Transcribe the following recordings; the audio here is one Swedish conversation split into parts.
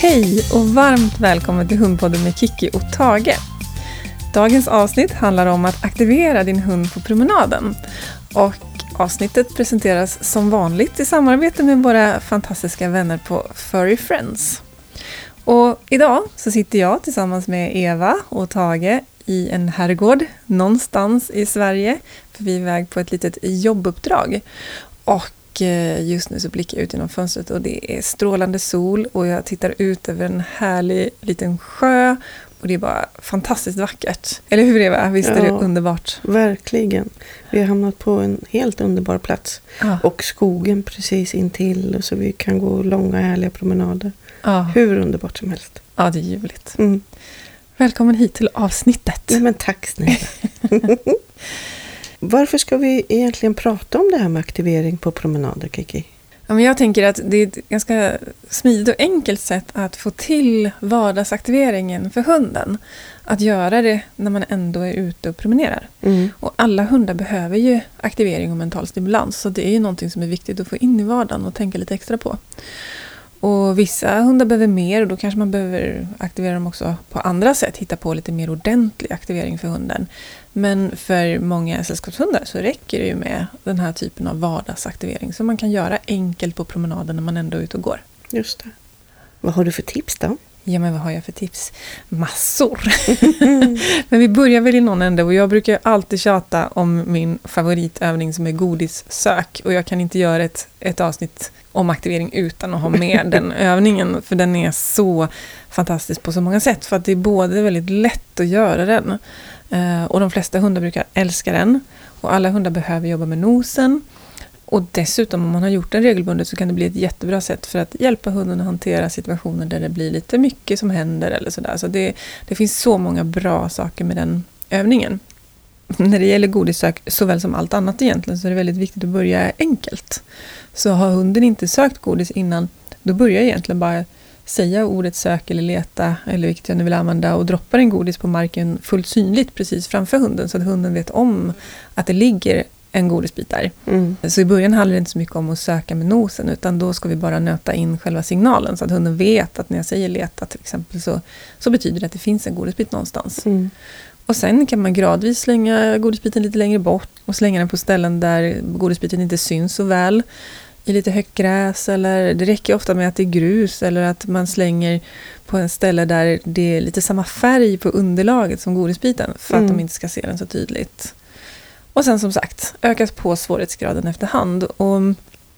Hej och varmt välkommen till Hundpodden med Kiki och Tage. Dagens avsnitt handlar om att aktivera din hund på promenaden. Och avsnittet presenteras som vanligt i samarbete med våra fantastiska vänner på Furry Friends. Och idag så sitter jag tillsammans med Eva och Tage i en herrgård någonstans i Sverige. För vi är iväg på ett litet jobbuppdrag. Och eh, just nu så blickar jag ut genom fönstret och det är strålande sol och jag tittar ut över en härlig liten sjö och det är bara fantastiskt vackert. Eller hur Eva? Visst är det underbart? Verkligen. Vi har hamnat på en helt underbar plats. Ja. Och skogen precis intill så vi kan gå långa härliga promenader. Ja, Hur underbart som helst. ja det är ljuvligt. Mm. Välkommen hit till avsnittet. Ja, men tack snälla. Varför ska vi egentligen prata om det här med aktivering på promenader, Kiki? Ja, men jag tänker att det är ett ganska smidigt och enkelt sätt att få till vardagsaktiveringen för hunden. Att göra det när man ändå är ute och promenerar. Mm. Och alla hundar behöver ju aktivering och mental stimulans. Så det är ju någonting som är viktigt att få in i vardagen och tänka lite extra på. Och vissa hundar behöver mer och då kanske man behöver aktivera dem också på andra sätt. Hitta på lite mer ordentlig aktivering för hunden. Men för många sällskapshundar så räcker det ju med den här typen av vardagsaktivering. Som man kan göra enkelt på promenaden när man ändå är ute och går. Just det. Vad har du för tips då? Ja, men vad har jag för tips? Massor! men vi börjar väl i någon ände och jag brukar alltid tjata om min favoritövning som är godissök. Och jag kan inte göra ett, ett avsnitt om aktivering utan att ha med den övningen. För den är så fantastisk på så många sätt. För att det är både väldigt lätt att göra den. eh, Och de flesta hundar brukar älska den. Och alla hundar behöver jobba med nosen. Och dessutom om man har gjort den regelbundet så kan det bli ett jättebra sätt för att hjälpa hunden att hantera situationer där det blir lite mycket som händer eller sådär. Så det, det finns så många bra saker med den övningen. När det gäller godissök, såväl som allt annat egentligen, så är det väldigt viktigt att börja enkelt. Så har hunden inte sökt godis innan, då börjar jag egentligen bara säga ordet sök eller leta, eller vilket jag nu vill använda, och droppar en godis på marken fullt synligt precis framför hunden, så att hunden vet om att det ligger en godisbit där. Mm. Så i början handlar det inte så mycket om att söka med nosen, utan då ska vi bara nöta in själva signalen, så att hunden vet att när jag säger leta till exempel, så, så betyder det att det finns en godisbit någonstans. Mm. Och sen kan man gradvis slänga godisbiten lite längre bort och slänga den på ställen där godisbiten inte syns så väl. I lite högt gräs eller det räcker ofta med att det är grus eller att man slänger på en ställe där det är lite samma färg på underlaget som godisbiten för att Mm. de inte ska se den så tydligt. Och sen som sagt, ökas på svårighetsgraden efterhand. Och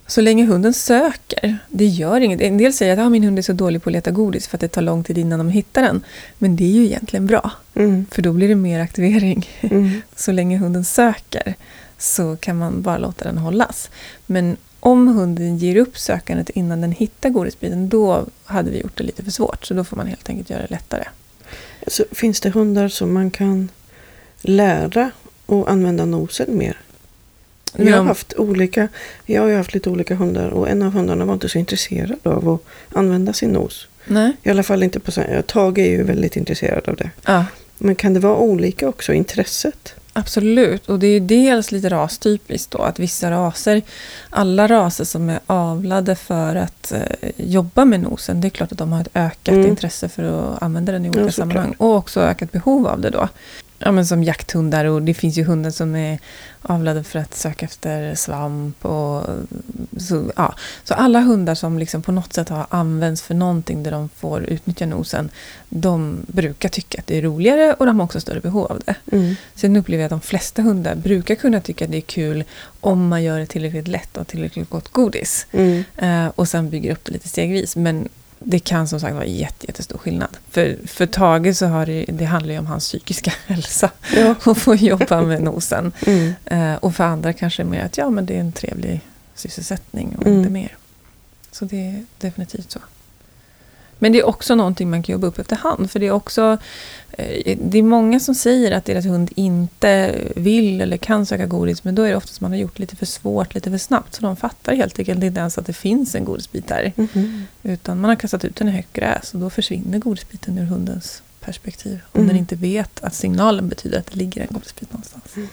så länge hunden söker, det gör inget. En del säger att ah, min hund är så dålig på att leta godis för att det tar lång tid innan de hittar den. Men det är ju egentligen bra, Mm. för då blir det mer aktivering. Mm. Så länge hunden söker så kan man bara låta den hållas. Men om hunden ger upp sökandet innan den hittar godisbiten, då hade vi gjort det lite för svårt. Så då får man helt enkelt göra det lättare. Så finns det hundar som man kan lära att använda nosen mer? Men Jag har, haft olika, jag har ju haft lite olika hundar och en av hundarna var inte så intresserad av att använda sin nos. Nej? I alla fall inte på så här, Tage är ju väldigt intresserad av det. Ja, Men kan det vara olika också, intresset? absolut. Och det är dels lite rastypiskt då, att vissa raser, alla raser som är avlade för att eh, jobba med nosen, det är klart att de har ett ökat Mm. intresse för att använda den i olika Ja, sammanhang. Och också ökat behov av det då. Ja, men som jakthundar och det finns ju hundar som är avlade för att söka efter svamp. Och, så, ja. så alla hundar som liksom på något sätt har använts för någonting där de får utnyttja nosen, de brukar tycka att det är roligare och de har också större behov av det. Mm. Sen upplever jag att de flesta hundar brukar kunna tycka att det är kul om man gör det tillräckligt lätt och tillräckligt gott godis. Mm. Eh, och sen bygger upp det lite stegvis. Men det kan som sagt vara jätte, jättestor skillnad. För, för Tage så har det, det handlar ju om hans psykiska hälsa. Ja. Och få jobba med nosen. Mm. Eh, och för andra kanske mer att ja, men det är en trevlig sysselsättning och Mm. inte mer. Så det är definitivt så. Men det är också någonting man kan jobba upp efterhand. För det är också eh, det är många som säger att deras hund inte vill eller kan söka godis. Men då är det oftast man har gjort lite för svårt, lite för snabbt. Så de fattar helt enkelt inte ens att det finns en godisbit där. Mhm. Utan man har kastat ut den i högt gräs och då försvinner godisbiten ur hundens perspektiv. Om Mm. den inte vet att signalen betyder att det ligger en godisbit någonstans. Mm.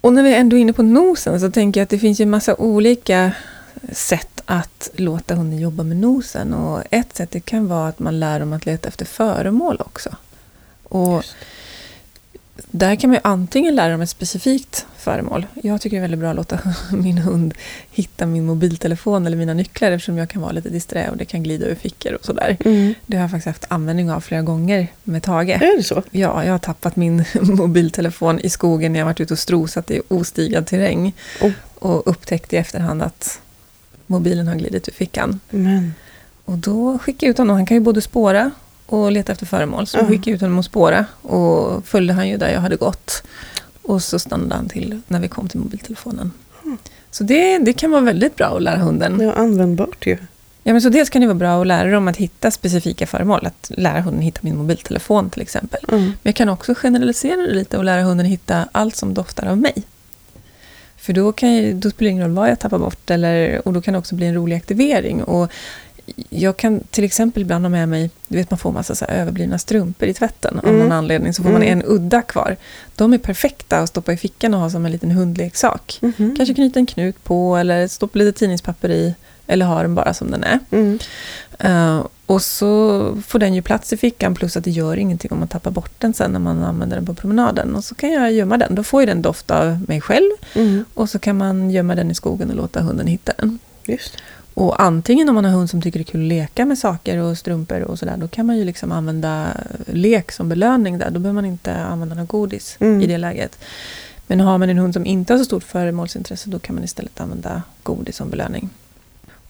Och när vi ändå är inne på nosen så tänker jag att det finns ju massa olika sätt att låta hunden jobba med nosen. Och ett sätt det kan vara att man lär dem att leta efter föremål också. Och Just. där kan man ju antingen lära dem ett specifikt föremål. Jag tycker det är väldigt bra att låta min hund hitta min mobiltelefon eller mina nycklar eftersom jag kan vara lite disträ och det kan glida ur fickor och sådär. Mm. Det har jag faktiskt haft användning av flera gånger med Tage. Är det så? Ja, jag har tappat min mobiltelefon i skogen när jag varit ute och strosat i ostigad terräng. Oh. Och upptäckt i efterhand att mobilen har glidit ur fickan. Men, Och då skickade jag ut honom. Han kan ju både spåra och leta efter föremål. Så Ja. skickade jag ut honom att spåra. Och följde han ju där jag hade gått. Och så stannade han till när vi kom till mobiltelefonen. Mm. Så det, det kan vara väldigt bra att lära hunden. är användbart ju. Ja, men så dels kan det vara bra att lära dem att hitta specifika föremål. Att lära hunden hitta min mobiltelefon till exempel. Mm. Men jag kan också generalisera det lite och lära hunden hitta allt som doftar av mig. För då, kan jag, då spelar det ingen roll vad jag tappar bort. Eller, och då kan det också bli en rolig aktivering. Och jag kan till exempel ibland ha med mig, du vet man får massa så överblivna strumpor i tvätten av Mm. någon anledning. Så får man Mm. en udda kvar. De är perfekta att stoppa i fickan och ha som en liten hundleksak. Mhm. Kanske knyta en knut på eller stoppa lite tidningspapper i. Eller ha den bara som den är. Mm. Eh, och så får den ju plats i fickan plus att det gör ingenting om man tappar bort den sen när man använder den på promenaden. Och så kan jag gömma den. Då får ju den doft av mig själv. Mm. Och så kan man gömma den i skogen och låta hunden hitta den. Just. Och antingen om man har hund som tycker det är kul att leka med saker och strumpor och sådär. Då kan man ju liksom använda lek som belöning där. Då behöver man inte använda något godis Mm. i det läget. Men har man en hund som inte har så stort föremålsintresse då kan man istället använda godis som belöning.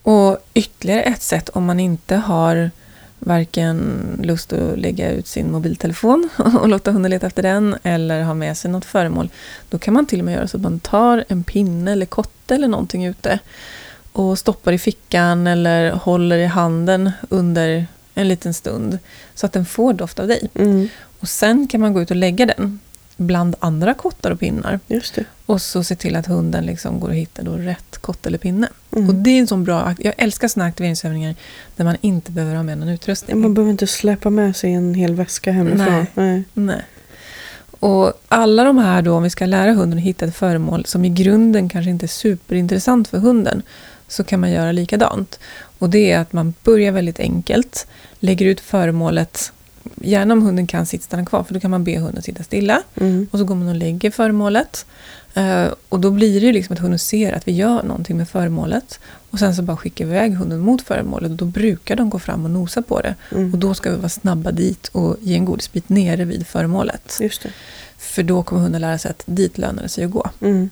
Och ytterligare ett sätt om man inte har varken lust att lägga ut sin mobiltelefon och låta hunden leta efter den eller ha med sig något föremål. Då kan man till och med göra så att man tar en pinne eller kotte eller någonting ute och stoppar i fickan eller håller i handen under en liten stund så att den får doft av dig. Mm. Och sen kan man gå ut och lägga den bland andra kottar och pinnar. Just det. Och så se till att hunden liksom går och hittar då rätt kotte eller pinne. Mm. Och det är en sån bra... Jag älskar såna aktiveringsövningar där man inte behöver ha med någon utrustning. Man behöver inte släppa med sig en hel väska hemifrån. Nej. Nej. Nej. Och alla de här då, om vi ska lära hunden att hitta ett föremål som i grunden kanske inte är superintressant för hunden, så kan man göra likadant. Och det är att man börjar väldigt enkelt, lägger ut föremålet, gärna om hunden kan sitta stanna kvar, för då kan man be hunden sitta stilla. Mm. Och så går man och lägger föremålet. Eh, och då blir det ju liksom att hunden ser att vi gör någonting med föremålet. Och sen så bara skickar vi iväg hunden mot föremålet. Och då brukar de gå fram och nosa på det. Mm. Och då ska vi vara snabba dit och ge en godisbit nere vid föremålet. För då kommer hunden lära sig att dit lönar det sig att gå. Mm.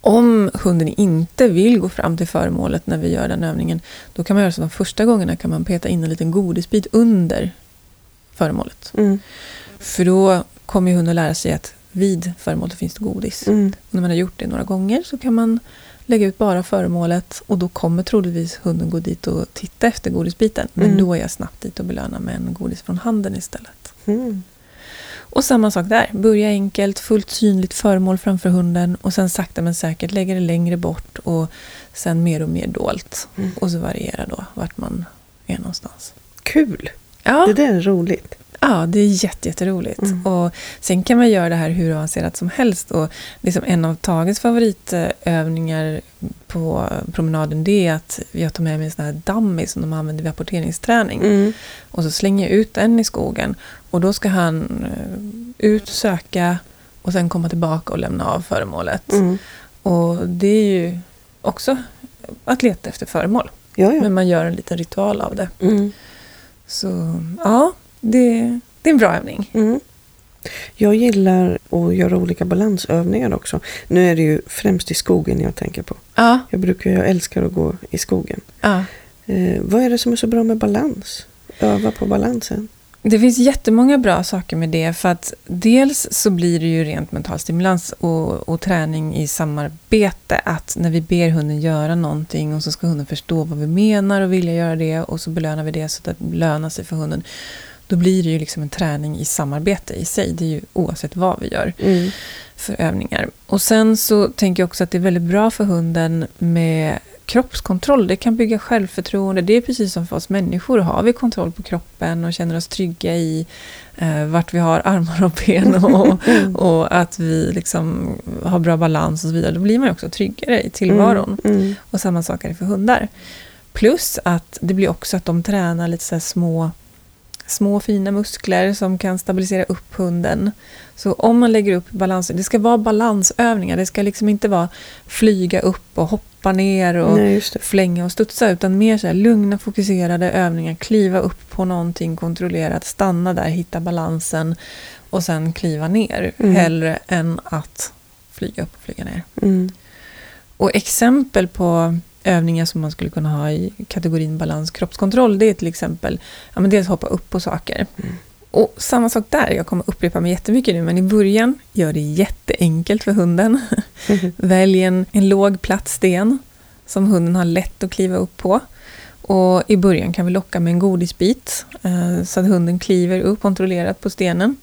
Om hunden inte vill gå fram till föremålet när vi gör den övningen, då kan man göra så de första gångerna kan man peta in en liten godisbit under föremålet. Mm. För då kommer hunden lära sig att vid föremålet finns det godis. Mm. Och när man har gjort det några gånger så kan man lägga ut bara föremålet och då kommer troligtvis hunden gå dit och titta efter godisbiten. Men Mm. då är jag snabbt dit och belönar med en godis från handen istället. Mm. Och samma sak där. Börja enkelt, fullt synligt föremål framför hunden och sen sakta men säkert lägga det längre bort och sen mer och mer dolt. Mm. Och så variera då vart man är någonstans. Kul! Ja, Det där är roligt. ja det är jätte, jätteroligt. Mm. Och sen kan man göra det här hur avancerat som helst. Och liksom en av Tages favoritövningar på promenaden det är att jag tar med mig en sån här dummy som de använder vid apporteringsträning. Mm. Och så slänger jag ut den i skogen. Och då ska han eh, ut, söka och sen komma tillbaka och lämna av föremålet. Mm. Och det är ju också att leta efter föremål. Ja, ja. Men man gör en liten ritual av det. Mm. Så ja, det, det är en bra övning. Mm. Jag gillar att göra olika balansövningar också. Nu är det ju främst i skogen jag tänker på. Ja, Jag brukar, jag älskar att gå i skogen. ja. Eh, vad är det som är så bra med balans? Öva på balansen. Det finns jättemånga bra saker med det. För att dels så blir det ju rent mental stimulans och, och träning i samarbete. Att när vi ber hunden göra någonting och så ska hunden förstå vad vi menar och vilja göra det. Och så belönar vi det så att det lönar sig för hunden. Då blir det ju liksom en träning i samarbete i sig. Det är ju oavsett vad vi gör Mm. för övningar. Och sen så tänker jag också att det är väldigt bra för hunden med kroppskontroll, det kan bygga självförtroende. Det är precis som för oss människor. Har vi kontroll på kroppen och känner oss trygga i eh, vart vi har armar och ben och, och att vi liksom har bra balans och så vidare, då blir man också tryggare i tillvaron. Mm. Mm. Och samma sak är det för hundar. Plus att det blir också att de tränar lite så små, små fina muskler som kan stabilisera upp hunden. Så om man lägger upp balans, det ska vara balansövningar. Det ska liksom inte vara flyga upp och hoppa ner och Nej, flänga och studsa. Utan mer så här lugna, fokuserade övningar. Kliva upp på någonting kontrollerat, stanna där, hitta balansen och sen kliva ner. Mm. Hellre än att flyga upp och flyga ner. Mm. Och exempel på övningar som man skulle kunna ha i kategorin balans kroppskontroll, det är till exempel ja, men dels hoppa upp på saker. Mm. Och samma sak där, jag kommer upprepa mig jättemycket nu, men i början, gör det jätteenkelt för hunden. Välj en, en låg platt sten som hunden har lätt att kliva upp på. Och i början kan vi locka med en godisbit eh, så att hunden kliver upp kontrollerat på stenen.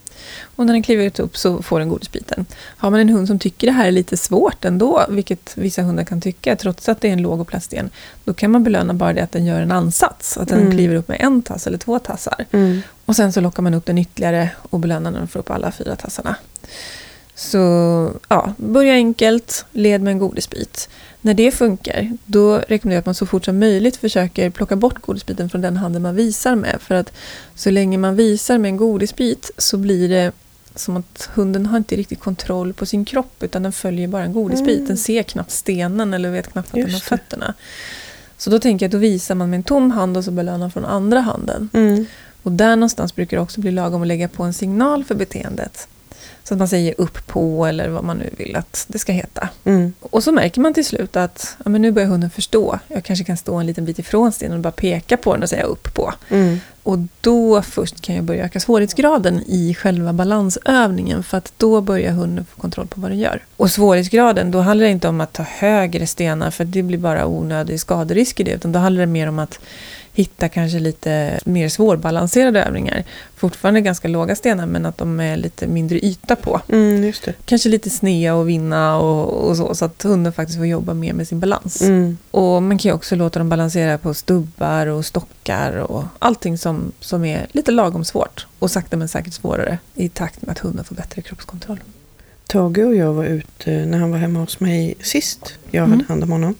Och när den kliver upp så får den godisbiten. Har man en hund som tycker det här är lite svårt ändå, vilket vissa hundar kan tycka, trots att det är en låg och platt sten, då kan man belöna bara det att den gör en ansats. Att den Mm. kliver upp med en tass eller två tassar. Mm. Och sen så lockar man upp den ytterligare och belönar när den får upp alla fyra tassarna. Så ja, börja enkelt, led med en godisbit. När det funkar, då rekommenderar jag att man så fort som möjligt försöker plocka bort godisbiten från den handen man visar med. För att så länge man visar med en godisbit så blir det som att hunden har inte riktigt kontroll på sin kropp utan den följer bara en godisbit. Mm. Den ser knappt stenen eller vet knappt att den har Just fötterna. Så då tänker jag att då visar man med en tom hand och så belönar från andra handen. Mm. Och där någonstans brukar det också bli lagom att lägga på en signal för beteendet. Så att man säger upp på eller vad man nu vill att det ska heta. Mm. Och så märker man till slut att ja, men nu börjar hunden förstå. Jag kanske kan stå en liten bit ifrån stenen och bara peka på den och säga upp på. Mm. Och då först kan jag börja öka svårighetsgraden i själva balansövningen för att då börjar hunden få kontroll på vad den gör. Och svårighetsgraden, då handlar det inte om att ta högre stenar för det blir bara onödig skaderisk i det utan då handlar det mer om att hitta kanske lite mer svårbalanserade övningar. Fortfarande ganska låga stenar men att de är lite mindre yta på. Mm. Kanske lite snea och vinna och, och så så att hunden faktiskt får jobba mer med sin balans. Mm. Och man kan ju också låta dem balansera på stubbar och stockar och allting som, som är lite lagom svårt. Och sakta men säkert svårare i takt med att hunden får bättre kroppskontroll. Tage och jag var ute när han var hemma hos mig sist. Jag Mm. hade hand om honom.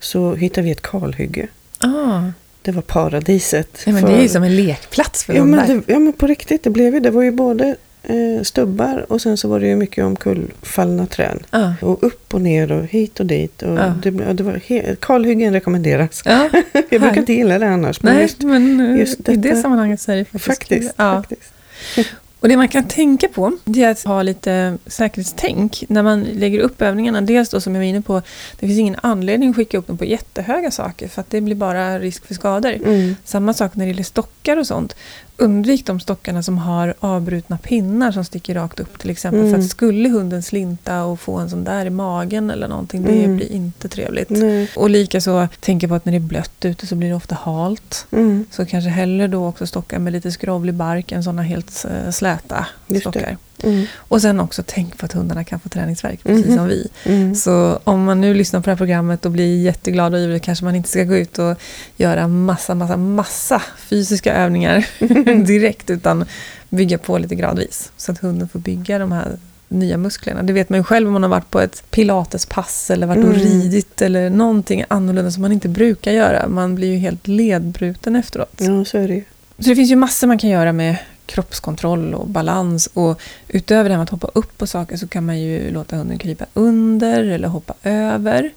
Så hittade vi ett kalhygge. Ah, Det var paradiset. ja, men för- det är ju som en lekplats för ja, hundar. men det, ja men på riktigt, det blev ju. Det var ju både eh, stubbar och sen så var det ju mycket omkullfallna träd. Ah. Och upp och ner och hit och dit. Och Ja. det, det var he- kalhyggen rekommenderas. Ja, Jag brukar inte gilla det annars. Men nej, just, men eh, just i det sammanhanget så är det faktiskt, faktiskt. Ja. faktiskt. Och det man kan tänka på det är att ha lite säkerhetstänk när man lägger upp övningarna. Dels då som jag var inne på, det finns ingen anledning att skicka upp dem på jättehöga saker för att det blir bara risk för skador. Mm. Samma sak när det gäller stockar och sånt. Undvik de stockarna som har avbrutna pinnar som sticker rakt upp till exempel. Mm. För att skulle hunden slinta och få en sån där i magen eller någonting, det Mm. blir inte trevligt. Nej. Och likaså, tänka på att när det är blött ute så blir det ofta halt. Mm. Så kanske hellre då också stockar med lite skrovlig bark än sådana helt eh, släta Just det. Mm. Och sen också tänk på att hundarna kan få träningsvärk precis Mhm. som vi. Mm. Så om man nu lyssnar på det här programmet och blir jätteglad och ivrig kanske man inte ska gå ut och göra massa, massa, massa fysiska övningar direkt utan bygga på lite gradvis. Så att hunden får bygga de här nya musklerna. Det vet man ju själv om man har varit på ett pilatespass eller varit och Mm. ridit eller någonting annorlunda som man inte brukar göra. Man blir ju helt ledbruten efteråt. Ja, så är det ju. Så det finns ju massor man kan göra med kroppskontroll och balans. Och utöver det här med att hoppa upp på saker så kan man ju låta hunden krypa under eller hoppa över.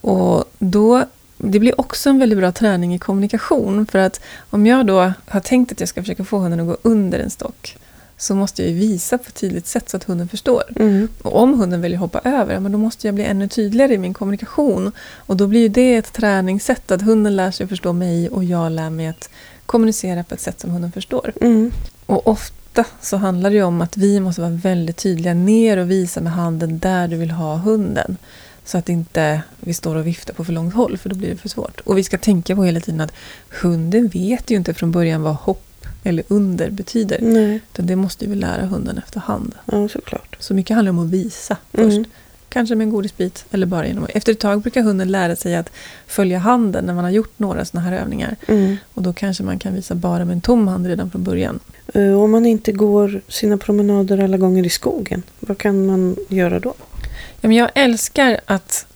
Och då, det blir också en väldigt bra träning i kommunikation. För att om jag då har tänkt att jag ska försöka få hunden att gå under en stock så måste jag ju visa på ett tydligt sätt så att hunden förstår. Mm. Och om hunden väljer hoppa över, men då måste jag bli ännu tydligare i min kommunikation. Och då blir ju det ett träningssätt, att hunden lär sig förstå mig och jag lär mig att kommunicera på ett sätt som hunden förstår. Mm. Och ofta så handlar det ju om att vi måste vara väldigt tydliga ner och visa med handen där du vill ha hunden. Så att inte vi står och viftar på för långt håll, för då blir det för svårt. Och vi ska tänka på hela tiden att hunden vet ju inte från början vad hopp eller under betyder. Nej, Utan det måste vi lära hunden efterhand. ja såklart. Så mycket handlar om att visa först. Mm. Kanske med en godisbit eller bara genom Efter ett tag brukar hunden lära sig att följa handen när man har gjort några sådana här övningar. Mm. Och då kanske man kan visa bara med en tom hand redan från början. Eh, Om man inte går sina promenader alla gånger i skogen, vad kan man göra då? Ja, men jag älskar att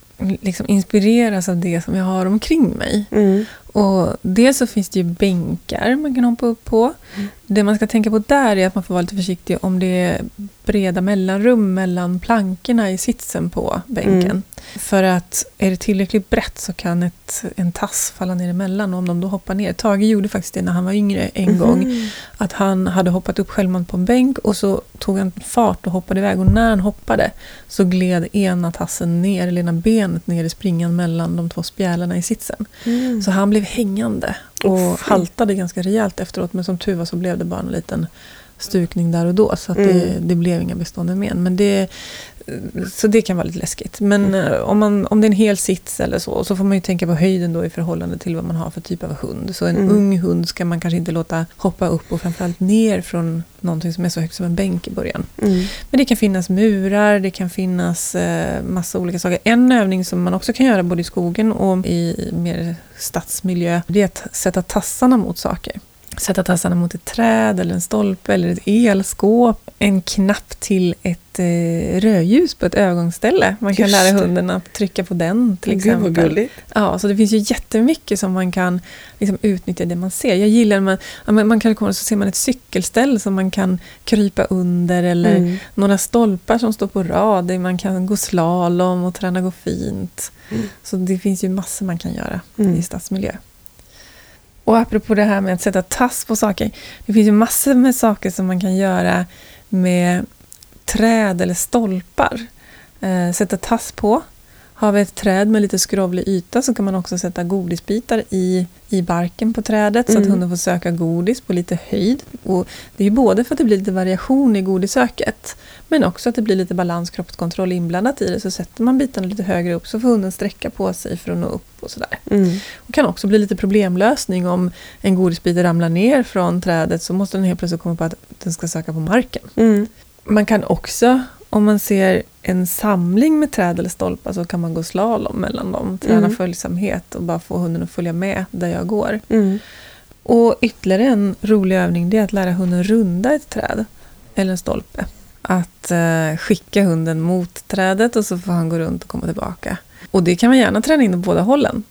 liksom inspireras av det som jag har omkring mig. Mm. Och dels så finns det ju bänkar man kan hoppa upp på. Mm. Det man ska tänka på där är att man får vara lite försiktig om det är breda mellanrum mellan plankorna i sitsen på bänken. Mm. För att är det tillräckligt brett så kan ett, en tass falla ner emellan och om de då hoppar ner. Tage gjorde faktiskt det när han var yngre en gång. Mhm. Att han hade hoppat upp självmant på en bänk och så tog han fart och hoppade iväg. Och när han hoppade så gled ena tassen ner, eller ena benet ner i springan mellan de två spjälarna i sitsen. Mm. Så han blev hängande och haltade ganska rejält efteråt. Men som tur var så blev det bara en liten stukning där och då. Så att det, Mm. det blev inga bestående men. men det, så det kan vara lite läskigt. Men Mm. eh, om, man, om det är en hel sits eller så, så får man ju tänka på höjden då i förhållande till vad man har för typ av hund. Så en Mm. ung hund ska man kanske inte låta hoppa upp och framförallt ner från någonting som är så högt som en bänk i början. Mm. Men det kan finnas murar, det kan finnas eh, massa olika saker. En övning som man också kan göra både i skogen och i mer stadsmiljö, det är att sätta tassarna mot saker. Sätta tassarna mot ett träd eller en stolpe eller ett elskåp. En knapp till ett eh, rödljus på ett övergångsställe. Man kan Just lära hunden att trycka på den till Gud vad exempel. gulligt. Ja, så det finns ju jättemycket som man kan liksom, utnyttja det man ser. Jag gillar när man, ja, man kan komma så ser man ett cykelställ som man kan krypa under eller Mm. några stolpar som står på rad man kan gå slalom och träna gå fint. Mm. Så det finns ju massor man kan göra Mm. i stadsmiljö. Och apropå det här med att sätta tass på saker. Det finns ju massor med saker som man kan göra med träd eller stolpar. Eh, sätta tass på. Har vi ett träd med lite skrovlig yta så kan man också sätta godisbitar i, i barken på trädet så att Mm. hunden får söka godis på lite höjd. Och det är ju både för att det blir lite variation i godisöket men också att det blir lite balans, kroppskontroll inblandat i det. Så sätter man bitarna lite högre upp så får hunden sträcka på sig för att nå upp och sådär. Mm. Det kan också bli lite problemlösning om en godisbit ramlar ner från trädet så måste den helt plötsligt komma på att den ska söka på marken. Mm. Man kan också, om man ser en samling med träd eller stolpar så kan man gå slalom mellan dem. Träna Mm. följsamhet och bara få hunden att följa med där jag går. Mm. Och ytterligare en rolig övning det är att lära hunden runda ett träd eller en stolpe. Att eh, skicka hunden mot trädet och så får han gå runt och komma tillbaka. Och det kan man gärna träna in åt båda hållen.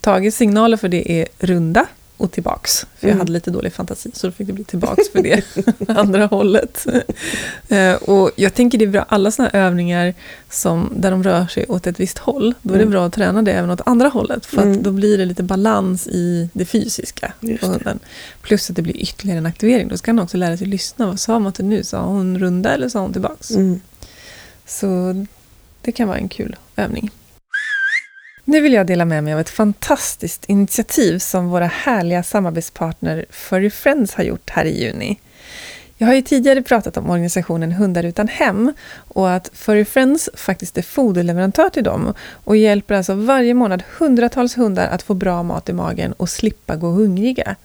Tages signaler för det är runda och tillbaks. För jag Mm. hade lite dålig fantasi så då fick det bli tillbaks för det andra hållet. Eh, och jag tänker det är bra, alla sådana här övningar som, där de rör sig åt ett visst håll, då är det Mm. bra att träna det även åt andra hållet. För Mm. då blir det lite balans i det fysiska på det. Plus att det blir ytterligare en aktivering. Då ska han också lära sig lyssna. Vad sa Matte nu? Sa hon runda eller sa hon tillbaks? Mm. Så det kan vara en kul övning. Nu vill jag dela med mig av ett fantastiskt initiativ som våra härliga samarbetspartner Furry Friends har gjort här i juni. Jag har ju tidigare pratat om organisationen Hundar utan hem och att Furry Friends faktiskt är foderleverantör till dem och hjälper alltså varje månad hundratals hundar att få bra mat i magen och slippa gå hungriga.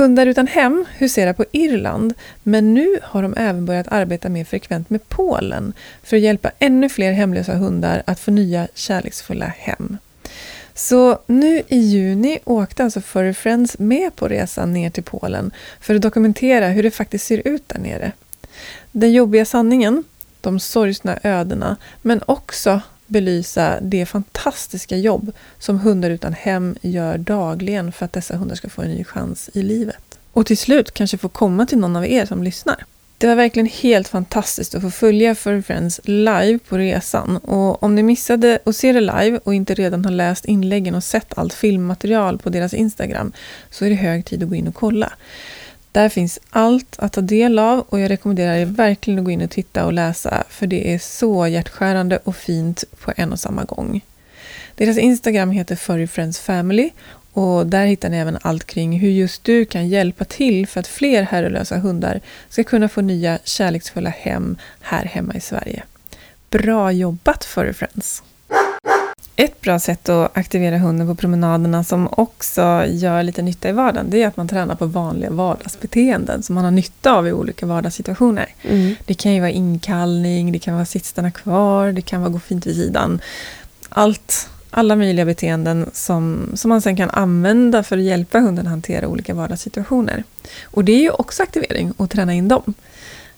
Hundar utan hem huserar på Irland, men nu har de även börjat arbeta mer frekvent med Polen för att hjälpa ännu fler hemlösa hundar att få nya kärleksfulla hem. Så nu i juni åkte alltså Furry Friends med på resan ner till Polen för att dokumentera hur det faktiskt ser ut där nere. Den jobbiga sanningen, de sorgsna ödena, men också belysa det fantastiska jobb som Hundar utan hem gör dagligen för att dessa hundar ska få en ny chans i livet. Och till slut kanske få komma till någon av er som lyssnar. Det var verkligen helt fantastiskt att få följa Furry Friends live på resan. Och om ni missade att se det live och inte redan har läst inläggen och sett allt filmmaterial på deras Instagram så är det hög tid att gå in och kolla. Där finns allt att ta del av och jag rekommenderar er verkligen att gå in och titta och läsa för det är så hjärtskärande och fint på en och samma gång. Deras Instagram heter Furry Friends Family och där hittar ni även allt kring hur just du kan hjälpa till för att fler herrelösa hundar ska kunna få nya kärleksfulla hem här hemma i Sverige. Bra jobbat Furry Friends! Ett bra sätt att aktivera hunden på promenaderna som också gör lite nytta i vardagen, det är att man tränar på vanliga vardagsbeteenden som man har nytta av i olika vardagssituationer. Mm. Det kan ju vara inkallning, det kan vara sitt stanna kvar, det kan vara gå fint vid sidan. Allt, alla möjliga beteenden som, som man sen kan använda för att hjälpa hunden att hantera olika vardagssituationer. Och det är ju också aktivering att träna in dem.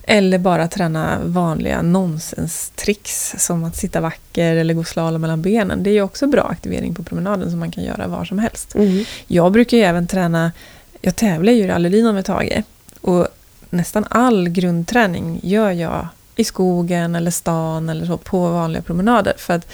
Eller bara träna vanliga nonsenstricks som att sitta vacker eller gå slalom mellan benen. Det är ju också bra aktivering på promenaden som man kan göra var som helst. Mm. Jag brukar ju även träna, jag tävlar ju i rallylina med Tage. Och nästan all grundträning gör jag i skogen eller stan eller så på vanliga promenader. För att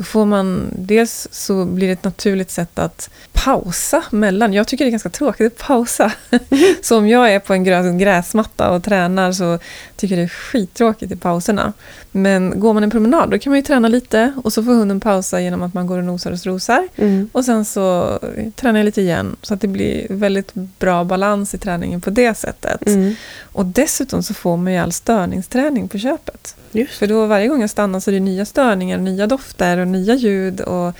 då får man, dels så blir det ett naturligt sätt att pausa mellan. Jag tycker det är ganska tråkigt att pausa. så om jag är på en grö- gräsmatta och tränar så tycker jag det är skittråkigt i pauserna. Men går man en promenad då kan man ju träna lite och så får hunden pausa genom att man går och nosar och strosar. Mm. Och sen så tränar jag lite igen så att det blir väldigt bra balans i träningen på det sättet. Mm. Och dessutom så får man ju all störningsträning på köpet. Just För då varje gång jag stannar så är det nya störningar, nya dofter och nya ljud. Och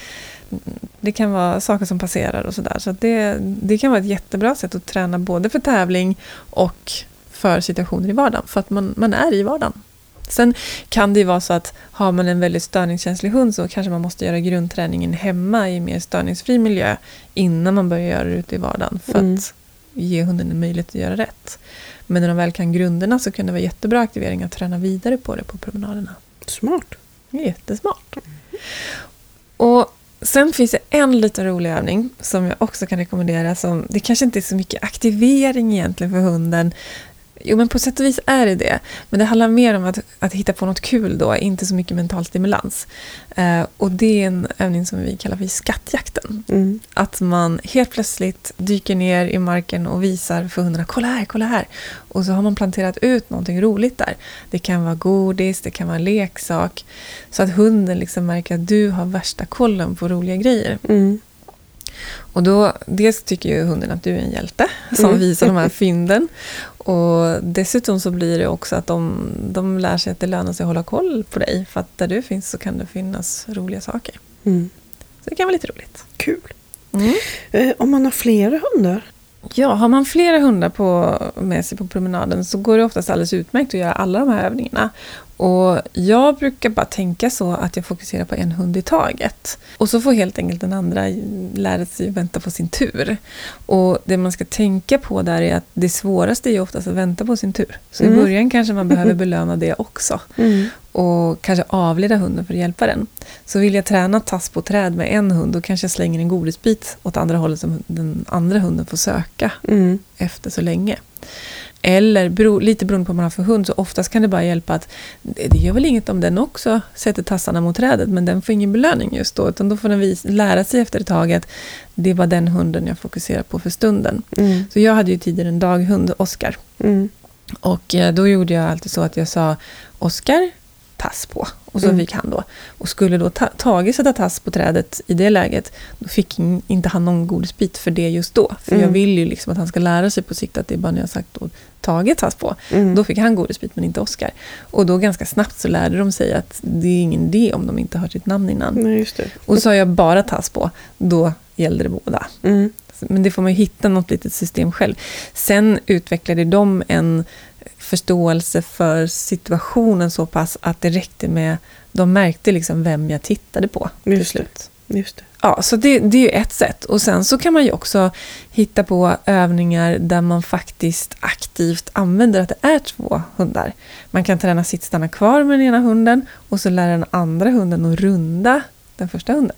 det kan vara saker som passerar och sådär. Så att det, det kan vara ett jättebra sätt att träna både för tävling och för situationer i vardagen. För att man, man är i vardagen. Sen kan det ju vara så att har man en väldigt störningskänslig hund så kanske man måste göra grundträningen hemma i mer störningsfri miljö innan man börjar göra det ute i vardagen. För Mm. att ge hunden en möjlighet att göra rätt. Men när de väl kan grunderna så kan det vara jättebra aktivering att träna vidare på det på promenaderna. Smart. Jättesmart. Och sen finns det en liten rolig övning som jag också kan rekommendera. Som, det kanske inte är så mycket aktivering egentligen för hunden. Jo, men på sätt och vis är det det. Men det handlar mer om att, att hitta på något kul då, inte så mycket mental stimulans. Eh, och det är en övning som vi kallar för skattjakten. Mm. Att man helt plötsligt dyker ner i marken och visar för hundarna, kolla här, kolla här. Och så har man planterat ut någonting roligt där. Det kan vara godis, det kan vara en leksak. Så att hunden liksom märker att du har värsta kollen på roliga grejer. Mm. Och då, dels tycker ju hunden att du är en hjälte som Mm. visar de här fynden. Och dessutom så blir det också att de, de lär sig att det lönar sig att hålla koll på dig. För att där du finns så kan det finnas roliga saker. Mm. Så det kan vara lite roligt. Kul. Eh, om man har flera hundar? Ja, har man flera hundar på, med sig på promenaden så går det oftast alldeles utmärkt att göra alla de här övningarna. Och jag brukar bara tänka så att jag fokuserar på en hund i taget. Och så får helt enkelt den andra lära sig vänta på sin tur. Och det man ska tänka på där är att det svåraste är ju oftast att vänta på sin tur. Så Mm. i början kanske man behöver belöna det också. Mm. Och kanske avleda hunden för att hjälpa den. Så vill jag träna tass på träd med en hund, då kanske jag slänger en godisbit åt andra hållet som den andra hunden får söka Mm. efter så länge. Eller bero, lite beroende på vad man har för hund, så oftast kan det bara hjälpa att det gör väl inget om den också sätter tassarna mot trädet, men den får ingen belöning just då, utan då får den vis, lära sig efter ett tag att det var den hunden jag fokuserar på för stunden. Mm. Så jag hade ju tidigare en daghund, Oscar, Mm. och eh, då gjorde jag alltid så att jag sa Oscar, tass på. Och så Mm. fick han då. Och skulle då ta, Tage sätta tass på trädet i det läget, då fick in- inte han någon godisbit för det just då. För Mm. jag vill ju liksom att han ska lära sig på sikt att det är bara när jag har sagt då, Tage tass på. Mm. Då fick han godisbit men inte Oscar. Och då ganska snabbt så lärde de sig att det är ingen idé om de inte har sitt namn innan. Nej. Och sa jag bara tass på, då gällde det båda. Mm. Men det får man ju hitta något litet system själv. Sen utvecklade de en förståelse för situationen så pass att det räckte med... De märkte liksom vem jag tittade på till slut. Just det. Ja, så det, det är ju ett sätt. Och sen så kan man ju också hitta på övningar där man faktiskt aktivt använder att det är två hundar. Man kan träna sitt stanna kvar med den ena hunden och så lär den andra hunden att runda den första hunden.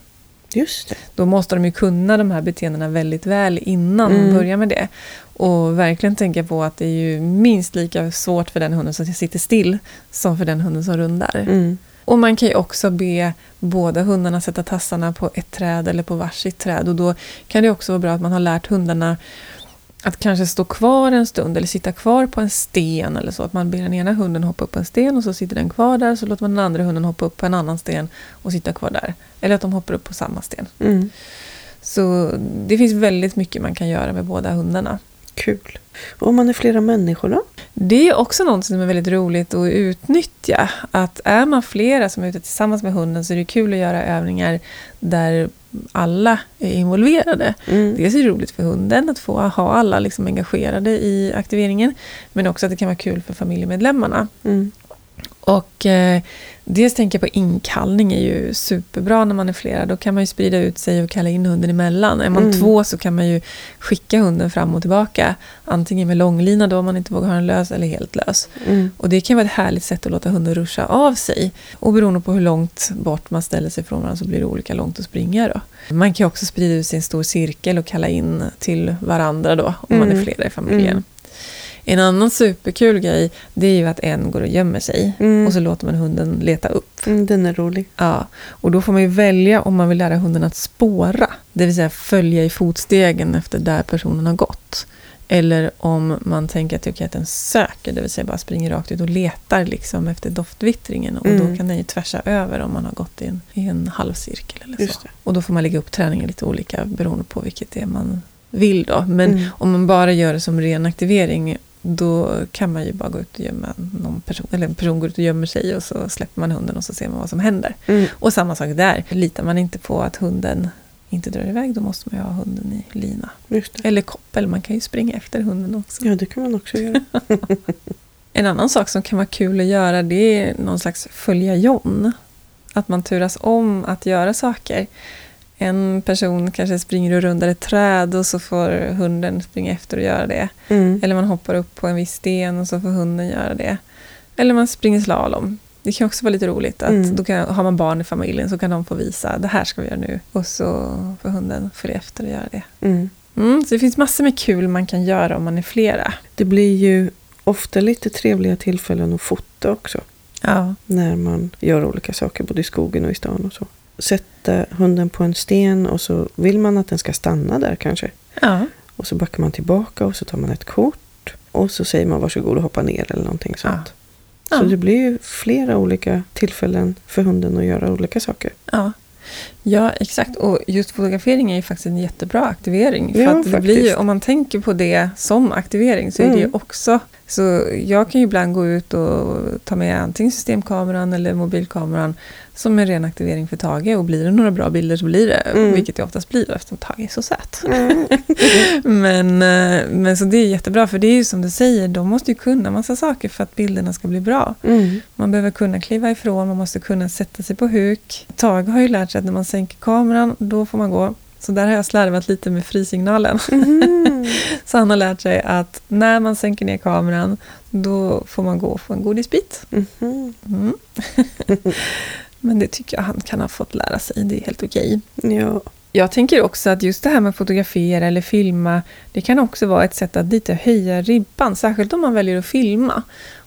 Just det. Då måste de ju kunna de här beteendena väldigt väl innan Mm. de börjar med det. Och verkligen tänka på att det är ju minst lika svårt för den hunden som sitter still som för den hunden som rundar. Mm. Och man kan ju också be båda hundarna sätta tassarna på ett träd eller på varsitt träd. Och då kan det också vara bra att man har lärt hundarna att kanske stå kvar en stund eller sitta kvar på en sten eller så. Att man ber den ena hunden hoppa upp på en sten och så sitter den kvar där. Så låter man den andra hunden hoppa upp på en annan sten och sitta kvar där. Eller att de hoppar upp på samma sten. Mm. Så det finns väldigt mycket man kan göra med båda hundarna. Kul. Och om man är flera människor då? Det är också något som är väldigt roligt att utnyttja. Att är man flera som är ute tillsammans med hunden så är det kul att göra övningar där alla är involverade. Mm. Dels är det roligt för hunden att få ha alla liksom engagerade i aktiveringen. Men också att det kan vara kul för familjemedlemmarna. Mm. Och eh, dels tänker jag på inkallning är ju superbra när man är flera. Då kan man ju sprida ut sig och kalla in hunden emellan. Är man Mm. två så kan man ju skicka hunden fram och tillbaka. Antingen med långlina då om man inte vågar ha den lös eller helt lös. Mm. Och det kan vara ett härligt sätt att låta hunden ruscha av sig. Och beroende på hur långt bort man ställer sig från varandra så blir det olika långt att springa då. Man kan också sprida ut sig i en stor cirkel och kalla in till varandra då om man är Mm. flera i familjen. En annan superkul grej det är ju att en går och gömmer sig Mm. och så låter man hunden leta upp. Mm, den är rolig. Ja, och då får man ju välja om man vill lära hunden att spåra, det vill säga följa i fotstegen efter där personen har gått. Eller om man tänker att, okej att den söker, det vill säga bara springer rakt ut och letar liksom efter doftvittringen. Och Mm. då kan den ju tvärsa över om man har gått i en, i en halvcirkel eller så. Det. Och då får man lägga upp träningen lite olika beroende på vilket det är man vill då. Men Mm. om man bara gör det som ren aktivering då kan man ju bara gå ut och gömma någon person, eller en person går ut och gömmer sig och så släpper man hunden och så ser man vad som händer. Mm. Och samma sak där, litar man inte på att hunden inte drar iväg då måste man ju ha hunden i lina. Eller koppel, man kan ju springa efter hunden också. Ja, det kan man också göra. En annan sak som kan vara kul att göra det är någon slags följa John. Att man turas om att göra saker. En person kanske springer och rundar ett träd och så får hunden springa efter och göra det. Mm. Eller man hoppar upp på en viss sten och så får hunden göra det. Eller man springer slalom. Det kan också vara lite roligt. att Mm. Då kan, har man barn i familjen så kan de få visa det här ska vi göra nu. Och så får hunden följa efter och göra det. Mm. Mm, så det finns massor med kul man kan göra om man är flera. Det blir ju ofta lite trevliga tillfällen att fota också. Ja, När man gör olika saker både i skogen och i stan och så. Sätta hunden på en sten och så vill man att den ska stanna där kanske. ja, Och så backar man tillbaka och så tar man ett kort. Och så säger man varsågod och hoppa ner eller någonting sånt. Ja. Så det blir ju flera olika tillfällen för hunden att göra olika saker. ja. Ja, exakt. Och just fotografering är ju faktiskt en jättebra aktivering. För Ja, att det blir faktiskt. om man tänker på det som aktivering så är det ju Mm. också... Så jag kan ju ibland gå ut och ta med antingen systemkameran eller mobilkameran som en ren aktivering för Tage. Och blir det några bra bilder så blir det, Mm. vilket det oftast blir eftersom Tage är så söt. Mm. Men, eh, men så det är jättebra, för det är ju som du säger, de måste ju kunna massa saker för att bilderna ska bli bra. Mm. Man behöver kunna kliva ifrån, man måste kunna sätta sig på huk. Tage har ju lärt sig att när man sänker kameran, då får man gå. Så där har jag slarvat lite med frisignalen. Mhm. Så han har lärt sig att när man sänker ner kameran, då får man gå och få en godisbit. Mhm. Mm. Men det tycker jag han kan ha fått lära sig, det är helt okej. Ja. Jag tänker också att just det här med att fotografera eller filma, det kan också vara ett sätt att lite höja ribban, särskilt om man väljer att filma.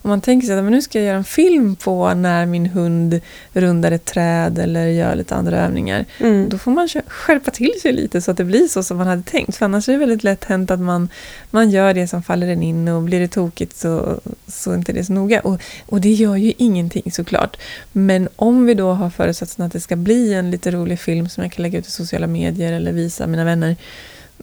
Om man tänker sig att men nu ska jag göra en film på när min hund rundar ett träd eller gör lite andra övningar. Mm. Då får man skärpa till sig lite så att det blir så som man hade tänkt. För annars är det väldigt lätt hänt att man, man gör det som faller en in och blir det tokigt så, så är inte det så noga. Och, och det gör ju ingenting såklart. Men om vi då har förutsatsen att det ska bli en lite rolig film som jag kan lägga ut i sociala medier eller visa mina vänner.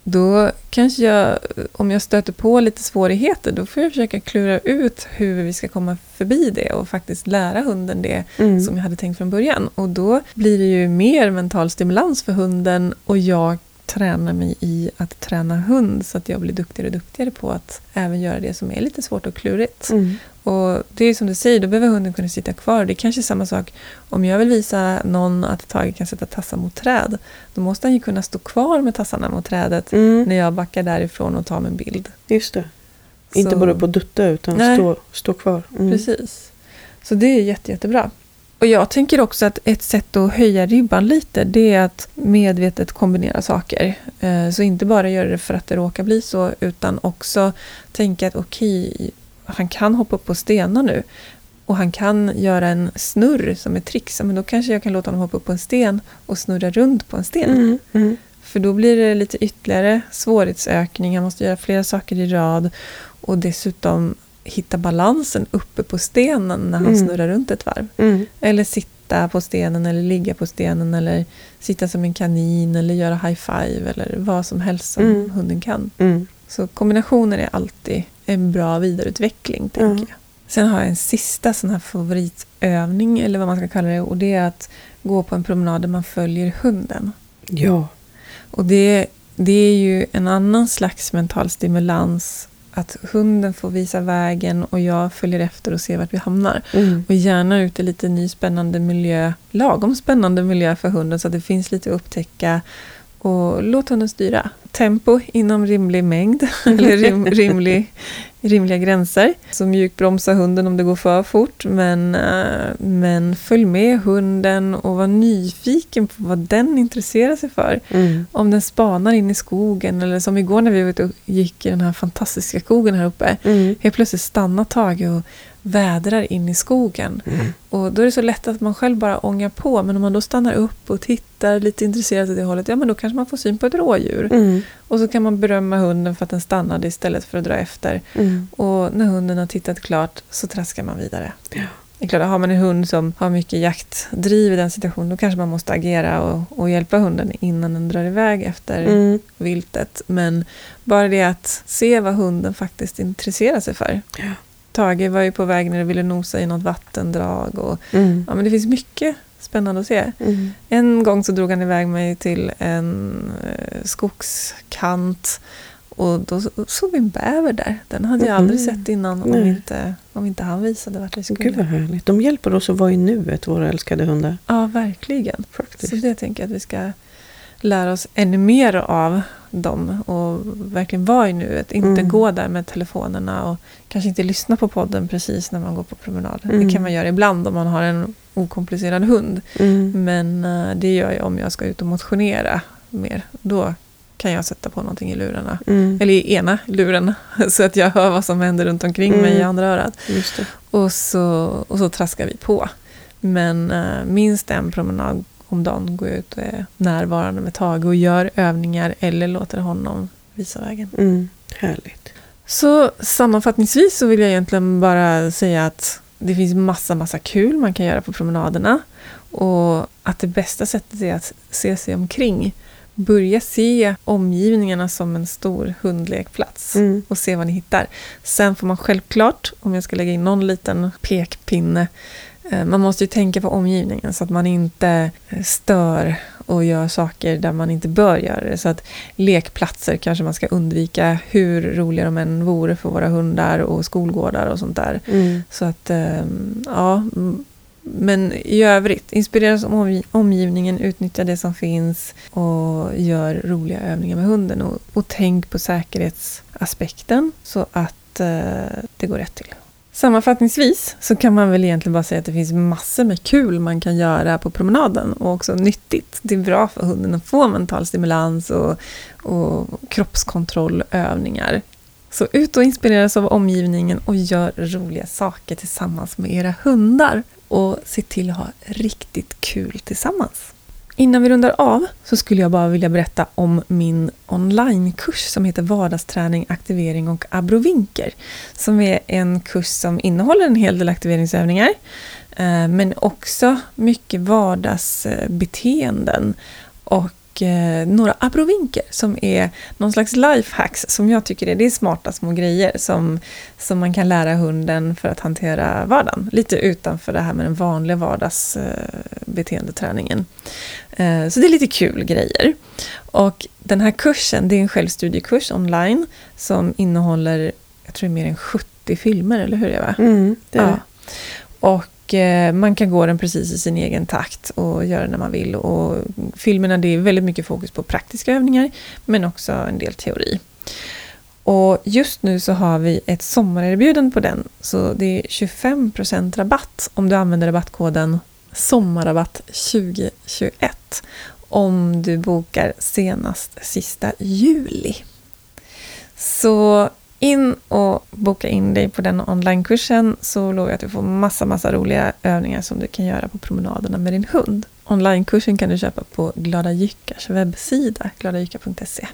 Då kanske jag, om jag stöter på lite svårigheter, då får jag försöka klura ut hur vi ska komma förbi det och faktiskt lära hunden det Mm. som jag hade tänkt från början. Och då blir det ju mer mental stimulans för hunden och jag tränar mig i att träna hund så att jag blir duktigare och duktigare på att även göra det som är lite svårt och klurigt. Mm. Och det är som du säger, då behöver hunden kunna sitta kvar. Det är kanske är samma sak om jag vill visa någon att Tage kan sätta tassar mot träd. Då måste han ju kunna stå kvar med tassarna mot trädet Mm. när jag backar därifrån och tar min bild. Just det. Inte Så- bara på dutta utan Nej. stå, stå kvar. Mm. Precis. Så det är jätte, jättebra. Och jag tänker också att ett sätt att höja ribban lite, det är att medvetet kombinera saker. Eh, Så inte bara göra det för att det råkar bli så, utan också tänka att okej, han kan hoppa upp på stenar nu. Och han kan göra en snurr som ett trick. Men då kanske jag kan låta honom hoppa upp på en sten och snurra runt på en sten. Mm. Mm. För då blir det lite ytterligare svårighetsökning. Han måste göra flera saker i rad. Och dessutom hitta balansen uppe på stenen när han Mm. snurrar runt ett varv. Mm. Eller sitta på stenen eller ligga på stenen eller sitta som en kanin eller göra high five eller vad som helst som Mm. hunden kan. Mm. Så kombinationer är alltid en bra vidareutveckling, tänker Ja. jag. Sen har jag en sista sån här favoritövning, eller vad man ska kalla det, och det är att gå på en promenad där man följer hunden. Ja. Och det, det är ju en annan slags mental stimulans att hunden får visa vägen och jag följer efter och ser vart vi hamnar. Mm. Och gärna ut i lite ny spännande miljö, lagom spännande miljö för hunden så att det finns lite att upptäcka. Och låt hunden styra. Tempo inom rimlig mängd, eller rim, rimlig, rimliga gränser. Så mjukbromsa hunden om det går för fort, men, eh, men följ med hunden och var nyfiken på vad den intresserar sig för. Mm. Om den spanar in i skogen, eller som igår när vi var ute och gick i den här fantastiska skogen här uppe. Mm. Helt plötsligt stannar Tage och vädrar in i skogen. Mm. Och då är det så lätt att man själv bara ångar på. Men om man då stannar upp och tittar lite intresserat åt det hållet, ja men då kanske man får syn på ett rådjur. Mm. Och så kan man berömma hunden för att den stannade istället för att dra efter. Mm. Och när hunden har tittat klart så traskar man vidare. Ja. Det är klart, har man en hund som har mycket jaktdriv i den situationen, då kanske man måste agera och, och hjälpa hunden innan den drar iväg efter Mm. viltet. Men bara det att se vad hunden faktiskt intresserar sig för. Ja. Tage var ju på väg när det ville nosa i något vattendrag. Och, Mm. ja, men det finns mycket spännande att se. Mm. En gång så drog han iväg mig till en eh, skogskant. Och då så- såg vi en bäver där. Den hade jag aldrig Mhm. sett innan om Nej. inte, om inte han visade vart vi skulle. Gud vad härligt. De hjälper oss att vara i nuet, våra älskade hundar. Ja, verkligen. Faktiskt. Så det tänker jag att vi ska lära oss ännu mer av dem och verkligen vara i nuet. Inte Mm. gå där med telefonerna och kanske inte lyssna på podden precis när man går på promenad. Mm. Det kan man göra ibland om man har en okomplicerad hund. Mm. Men eh, det gör jag om jag ska ut och motionera mer. Då kan jag sätta på någonting i lurarna. Mm. Eller i ena luren. Så att jag hör vad som händer runt omkring mig i Mm. andra örat. Och så, och så traskar vi på. Men eh, minst en promenad om dagen går jag ut och är närvarande med Tage och gör övningar eller låter honom visa vägen. Mm. Härligt. Så sammanfattningsvis så vill jag egentligen bara säga att det finns massa, massa kul man kan göra på promenaderna. Och att det bästa sättet är att se sig omkring. Börja se omgivningarna som en stor hundlekplats Mm. och se vad ni hittar. Sen får man självklart, om jag ska lägga in någon liten pekpinne, man måste ju tänka på omgivningen så att man inte eh, stör och gör saker där man inte bör göra det. Så att lekplatser kanske man ska undvika hur roliga de än vore för våra hundar och skolgårdar och sånt där. Mm. Så att, eh, ja. Men i övrigt, inspireras av omgi- omgivningen, utnyttja det som finns och gör roliga övningar med hunden. Och, och tänk på säkerhetsaspekten så att eh, det går rätt till. Sammanfattningsvis så kan man väl egentligen bara säga att det finns massor med kul man kan göra på promenaden och också nyttigt. Det är bra för hunden att få mental stimulans och, och kroppskontrollövningar. Så ut och inspireras av omgivningen och gör roliga saker tillsammans med era hundar. Och se till att ha riktigt kul tillsammans. Innan vi rundar av så skulle jag bara vilja berätta om min onlinekurs som heter Vardagsträning, aktivering och abrovinker. Som är en kurs som innehåller en hel del aktiveringsövningar eh, men också mycket vardagsbeteenden och eh, några abrovinker som är någon slags lifehacks som jag tycker är, det är smarta små grejer som, som man kan lära hunden för att hantera vardagen. Lite utanför det här med den vanliga vardagsbeteendeträningen. Eh, Så det är lite kul grejer. Och den här kursen, det är en självstudiekurs online som innehåller, jag tror mer än 70 filmer, eller hur Eva? Mm. Det är Ja. Och eh, Eh, man kan gå den precis i sin egen takt och göra när man vill. Och filmerna, det är väldigt mycket fokus på praktiska övningar, men också en del teori. Och just nu så har vi ett sommarerbjudande på den, så det är 25% rabatt om du använder rabattkoden sommarrabatt 2021 om du bokar senast sista juli. Så in och boka in dig på den onlinekursen så lovar jag att du får massa, massa roliga övningar som du kan göra på promenaderna med din hund. Onlinekursen kan du köpa på Glada Jyckars webbsida, gladajyckar.se.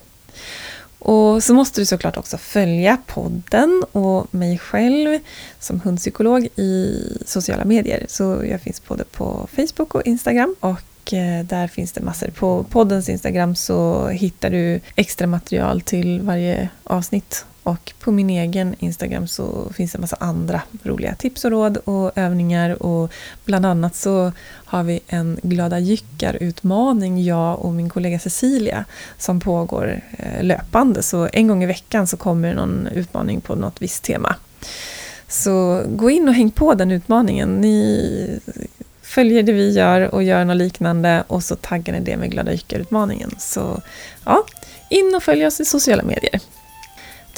Och så måste du såklart också följa podden och mig själv som hundpsykolog i sociala medier. Så jag finns både på Facebook och Instagram. Och eh, där finns det massor. På poddens Instagram så hittar du extra material till varje avsnitt. Och på min egen Instagram så finns det en massa andra roliga tips och råd och övningar. Och bland annat så har vi en glada jyckar-utmaning, jag och min kollega Cecilia, som pågår eh, löpande. Så en gång i veckan så kommer någon utmaning på något visst tema. Så gå in och häng på den utmaningen. Ni följer det vi gör och gör något liknande och så taggar ni det med Glada Jyckar-utmaningen. Så ja, in och följ oss i sociala medier.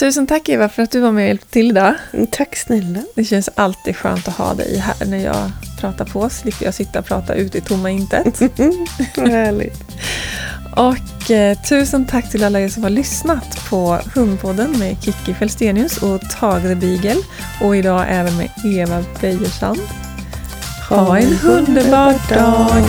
Tusen tack Eva för att du var med och hjälpte till idag. Mm, Tack snälla. Det känns alltid skönt att ha dig här när jag pratar på. Slipper jag sitta och prata ut i tomma intet. Härligt. Och eh, tusen tack till alla er som har lyssnat på Hundpodden med Kiki Fälstenius och Tage the Beagle. Och idag även med Eva Beijersand. Ha en underbar dag!